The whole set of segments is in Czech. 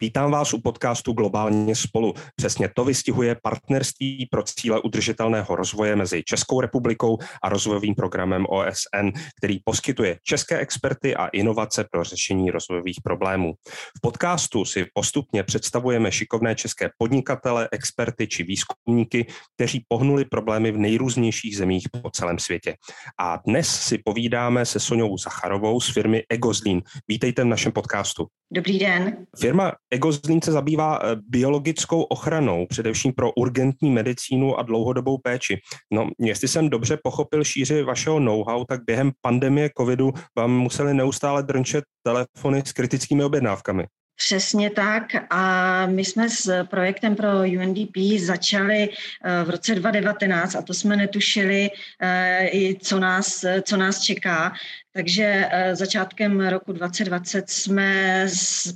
Vítám vás u podcastu Globálně spolu. Přesně to vystihuje partnerství pro cíle udržitelného rozvoje mezi Českou republikou a rozvojovým programem OSN, který poskytuje české experty a inovace pro řešení rozvojových problémů. V podcastu si postupně představujeme šikovné české podnikatele, experty či výzkumníky, kteří pohnuli problémy v nejrůznějších zemích po celém světě. A dnes si povídáme se Soňou Zacharovou z firmy Egozlín. Vítejte v našem podcastu. Dobrý den. Firma Egozlín se zabývá eh, biologickou ochranou, především pro urgentní medicínu a dlouhodobou péči. No, jestli jsem dobře pochopil šíři vašeho know-how, tak během pandemie covidu vám museli neustále drnčet telefony s kritickými objednávkami. Přesně tak a my jsme s projektem pro UNDP začali eh, v roce 2019 a to jsme netušili, eh, co nás, co nás čeká. Takže eh, začátkem roku 2020 jsme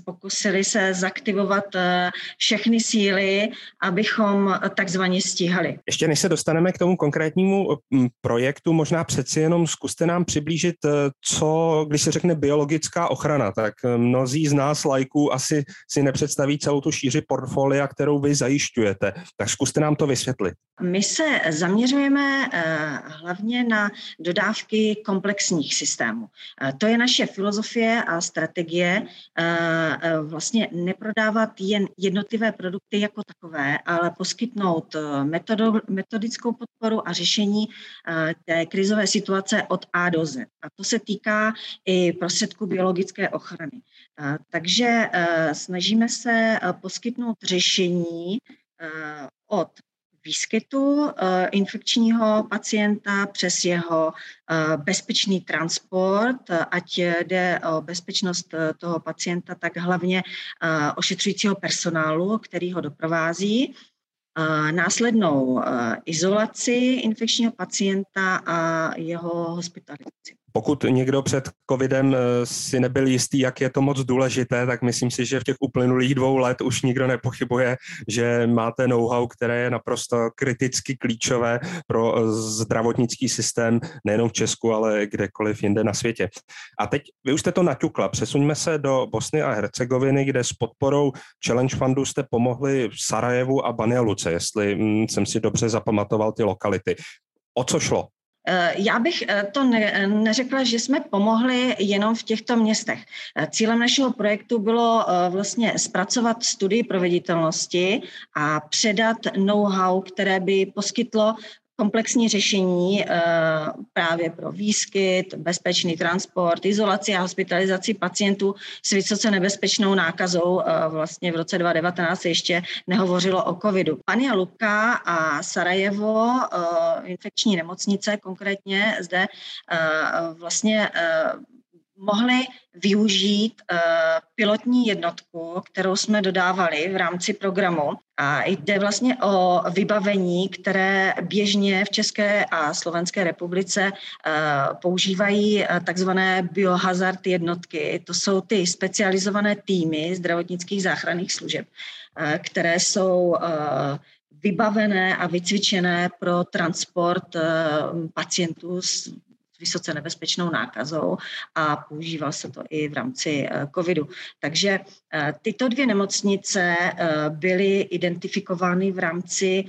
pokusili se zaktivovat všechny síly, abychom takzvaně stíhali. Ještě než se dostaneme k tomu konkrétnímu projektu, možná přeci jenom zkuste nám přiblížit, co, když se řekne biologická ochrana, tak mnozí z nás lajků asi si nepředstaví celou tu šíři portfolia, kterou vy zajišťujete. Tak zkuste nám to vysvětlit. My se zaměřujeme eh, hlavně na dodávky komplexních systémů. Eh, to je naše filozofie a strategie eh, vlastně neprodávat jen jednotlivé produkty jako takové, ale poskytnout metodickou podporu a řešení té krizové situace od A do Z. A to se týká i prostředků biologické ochrany. Takže snažíme se poskytnout řešení od výskytu eh, infekčního pacienta přes jeho eh, bezpečný transport, ať jde o bezpečnost eh, toho pacienta, tak hlavně ošetřujícího personálu, který ho doprovází, následnou izolaci infekčního pacienta a jeho hospitalizaci. Pokud někdo před covidem eh, si nebyl jistý, jak je to moc důležité, tak myslím si, že v těch uplynulých dvou let už nikdo nepochybuje, že máte know-how, které je naprosto kriticky klíčové pro eh, zdravotnický systém nejenom v Česku, ale kdekoliv jinde na světě. A teď vy už jste to naťukla. Přesuňme se do Bosny a Hercegoviny, kde s podporou Challenge Fundu jste pomohli v Sarajevu a Banja Luce, jestli hm, jsem si dobře zapamatoval ty lokality. O co šlo? Eh, já bych eh, to ne, neřekla, že jsme pomohli jenom v těchto městech. Eh, cílem našeho projektu bylo vlastně zpracovat studii proveditelnosti a předat know-how, které by poskytlo komplexní řešení eh, právě pro výskyt, bezpečný transport, izolaci a hospitalizaci pacientů s vysoce nebezpečnou nákazou. Eh, vlastně v roce 2019 ještě nehovořilo o covidu. Pania Luka a Sarajevo, eh, infekční nemocnice konkrétně zde vlastně mohli využít uh, pilotní jednotku, kterou jsme dodávali v rámci programu. A jde vlastně o vybavení, které běžně v České a Slovenské republice uh, používají uh, takzvané biohazard jednotky. To jsou ty specializované týmy zdravotnických záchranných služeb, které jsou vybavené a vycvičené pro transport pacientů s vysoce nebezpečnou nákazou a používal se to i v rámci eh, covidu. Takže eh, tyto dvě nemocnice eh, byly identifikovány v rámci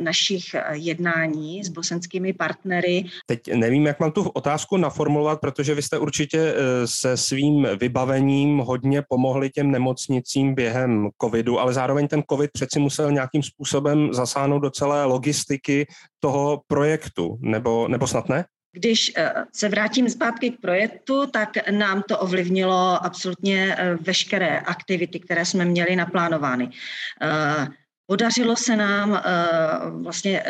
našich jednání s bosenskými partnery. Teď nevím, jak mám tu otázku naformulovat, protože vy jste určitě se svým vybavením hodně pomohli těm nemocnicím během covidu, ale zároveň ten covid přeci musel nějakým způsobem zasáhnout do celé logistiky toho projektu, nebo, nebo snad ne? Když eh, se vrátím zpátky k projektu, tak nám to ovlivnilo absolutně eh, veškeré aktivity, které jsme měli naplánovány. Eh, podařilo se nám vlastně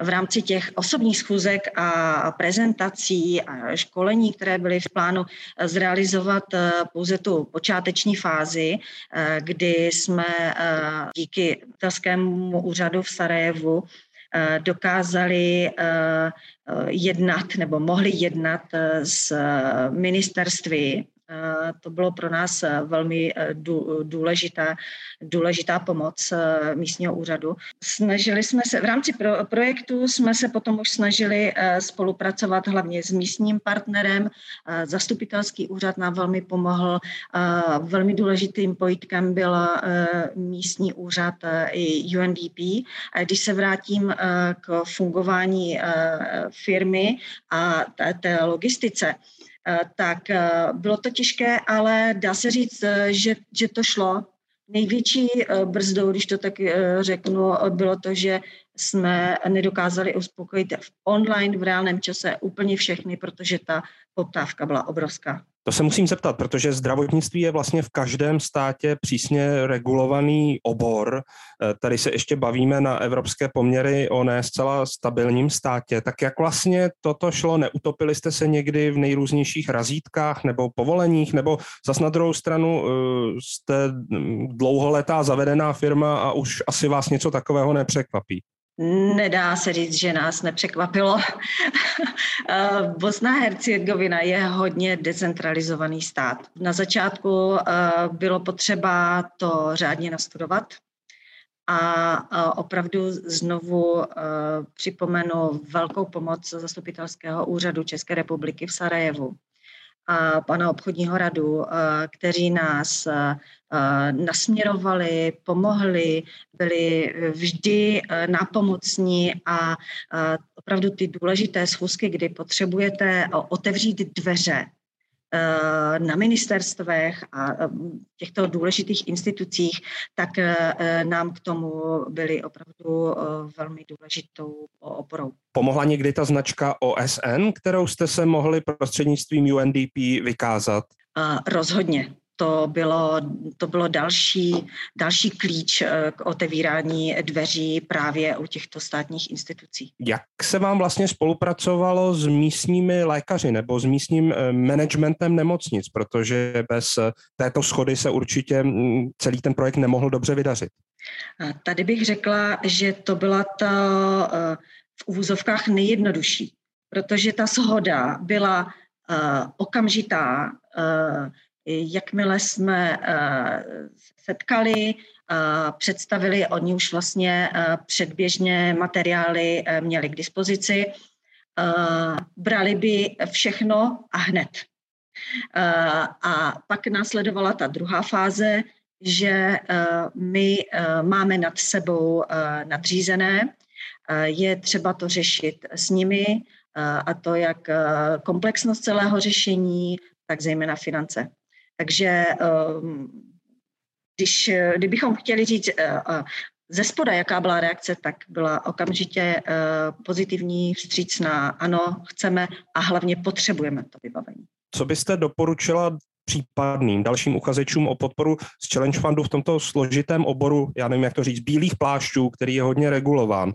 v rámci těch osobních schůzek a prezentací a školení, které byly v plánu, zrealizovat pouze tu počáteční fázi, kdy jsme díky Telskému úřadu v Sarajevu dokázali jednat nebo mohli jednat s ministerství To bylo pro nás velmi důležitá, důležitá pomoc místního úřadu. Snažili jsme se, v rámci pro, projektu jsme se potom už snažili spolupracovat hlavně s místním partnerem. Zastupitelský úřad nám velmi pomohl. Velmi důležitým pojítkem byl místní úřad i UNDP. Když se vrátím k fungování firmy a té logistice, Eh, tak eh, bylo to těžké, ale dá se říct, eh, že, že to šlo. Největší brzdou, když to tak řeknu, bylo to, že jsme nedokázali uspokojit v online v reálném čase úplně všechny, protože ta poptávka byla obrovská. To se musím zeptat, protože zdravotnictví je vlastně v každém státě přísně regulovaný obor. Eh, tady se ještě bavíme na evropské poměry o ne zcela stabilním státě. Tak jak vlastně toto šlo? Neutopili jste se někdy v nejrůznějších razítkách nebo povoleních? Nebo zas na druhou stranu eh, jste dlouholetá zavedená firma a už asi vás něco takového nepřekvapí? Nedá se říct, že nás nepřekvapilo. Eh, Bosna a Hercegovina je hodně decentralizovaný stát. Na začátku eh, bylo potřeba to řádně nastudovat a opravdu znovu eh, připomenu velkou pomoc zastupitelského úřadu České republiky v Sarajevu a pana obchodního radu, kteří nás nasměrovali, pomohli, byli vždy nápomocní a opravdu ty důležité schůzky, kdy potřebujete otevřít dveře Eh, na ministerstvech a eh, těchto důležitých institucích, tak eh, nám k tomu byly opravdu velmi důležitou oporou. Pomohla někdy ta značka OSN, kterou jste se mohli prostřednictvím UNDP vykázat? Rozhodně to bylo, to bylo další, další klíč eh, k otevírání dveří právě u těchto státních institucí. Jak se vám vlastně spolupracovalo s místními lékaři nebo s místním eh, managementem nemocnic, protože bez eh, této schody se určitě mm, celý ten projekt nemohl dobře vydařit? Tady bych řekla, že to byla ta v úvozovkách nejjednodušší, protože ta shoda byla okamžitá, jakmile jsme eh, setkali, eh, představili, oni už vlastně eh, předběžně materiály měli k dispozici, brali by všechno a hned. A pak následovala ta druhá fáze, že my máme nad sebou nadřízené, je třeba to řešit s nimi, a to jak komplexnost celého řešení, tak zejména finance. Takže ehm, když, kdybychom chtěli říct eh, eh, ze spoda, jaká byla reakce, tak byla okamžitě eh, pozitivní, vstřícná, ano, chceme a hlavně potřebujeme to vybavení. Co byste doporučila případným dalším uchazečům o podporu z Challenge Fundu v tomto složitém oboru, já nevím, jak to říct, bílých plášťů, který je hodně regulován.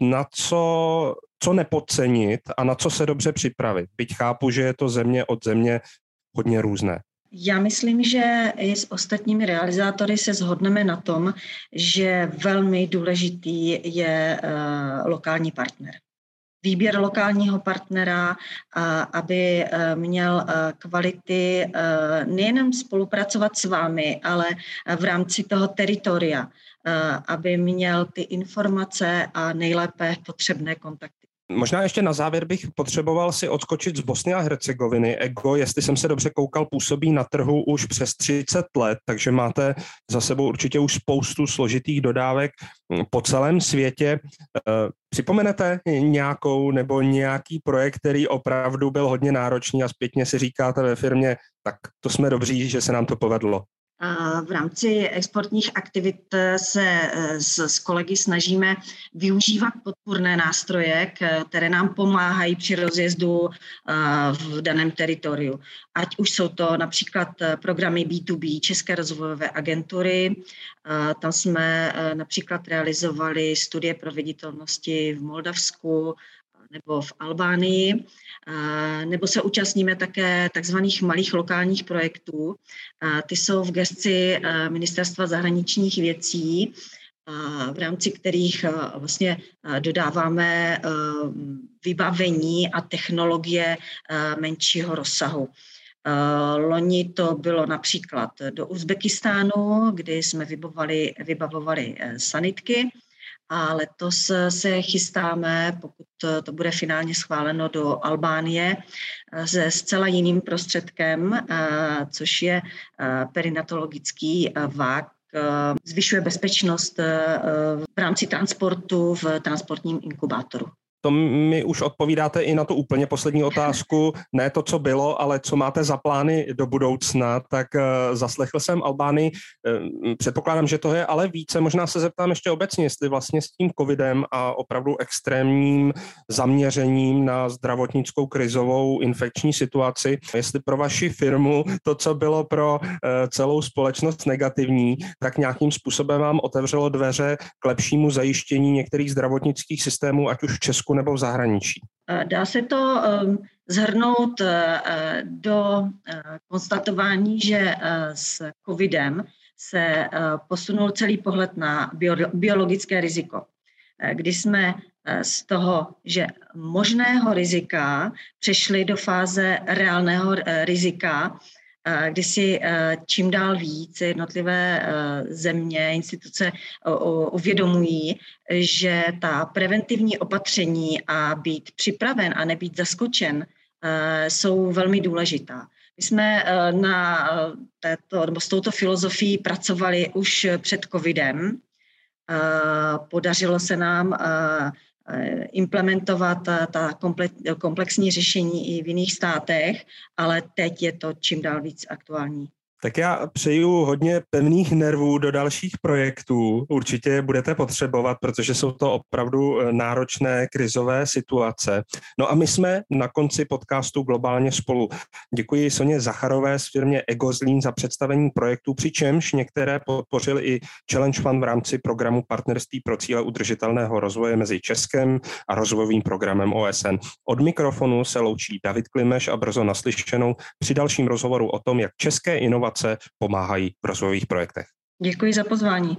Na co, co nepodcenit a na co se dobře připravit? Byť chápu, že je to země od země hodně různé. Já myslím, že i s ostatními realizátory se shodneme na tom, že velmi důležitý je uh, lokální partner. Výběr lokálního partnera, uh, aby uh, měl kvality nejenom spolupracovat s vámi, ale v rámci toho teritoria, aby měl ty informace a nejlépe potřebné kontakty. Možná ještě na závěr bych potřeboval si odskočit z Bosny a Hercegoviny. Ego, jestli jsem se dobře koukal, působí na trhu už přes 30 let, takže máte za sebou určitě už spoustu složitých dodávek po celém světě. Eh, připomenete nějakou nebo nějaký projekt, který opravdu byl hodně náročný a zpětně si říkáte ve firmě, tak to jsme dobří, že se nám to povedlo. V rámci exportních aktivit se eh, s, s kolegy snažíme využívat podpůrné nástroje, které nám pomáhají při rozjezdu eh, v daném teritoriu. Ať už jsou to například eh, programy B2B České rozvojové agentury, tam jsme například realizovali studie proveditelnosti v Moldavsku, nebo v Albánii, nebo se účastníme také takzvaných malých lokálních projektů. Ty jsou v gesci Ministerstva zahraničních věcí, v rámci kterých vlastně dodáváme vybavení a technologie menšího rozsahu. Loni to bylo například do Uzbekistánu, kdy jsme vybavovali, vybavovali sanitky a letos se chystáme, pokud to bude finálně schváleno, do Albánie se zcela jiným prostředkem, což je perinatologický vák, zvyšuje bezpečnost v rámci transportu v transportním inkubátoru. To mi už odpovídáte i na tu úplně poslední otázku. Ne to, co bylo, ale co máte za plány do budoucna. Tak uh, zaslechl jsem Albány. Uh, předpokládám, že to je ale více. Možná se zeptám ještě obecně, jestli vlastně s tím covidem a opravdu extrémním zaměřením na zdravotnickou krizovou infekční situaci, jestli pro vaši firmu to, co bylo pro uh, celou společnost negativní, tak nějakým způsobem vám otevřelo dveře k lepšímu zajištění některých zdravotnických systémů, ať už v Česku Česku nebo v zahraničí? Dá se to ehm, zhrnout eh, do eh, konstatování, že eh, s covidem se posunul celý pohled na biologické riziko. Kdy jsme z toho, že možného rizika přešli do fáze reálného rizika, kdy si čím dál víc jednotlivé země, instituce uvědomují, že ta preventivní opatření a být připraven a nebýt zaskočen jsou velmi důležitá. My jsme na této, nebo s touto filozofií pracovali už před covidem. Podařilo se nám Eh, implementovat ta, ta komplexní řešení i v jiných státech, ale teď je to čím dál víc aktuální. Tak já přeju hodně pevných nervů do dalších projektů. Určitě budete potřebovat, protože jsou to opravdu eh, náročné krizové situace. No a my jsme na konci podcastu Globálně spolu. Děkuji Soně Zacharové z firmě Egozlín za představení projektů, přičemž některé podpořil i Challenge Fund v rámci programu Partnerství pro cíle udržitelného rozvoje mezi Českem a rozvojovým programem OSN. Od mikrofonu se loučí David Klimeš a brzo naslyšenou při dalším rozhovoru o tom, jak české inovace pomáhají v rozvojových projektech. Děkuji za pozvání.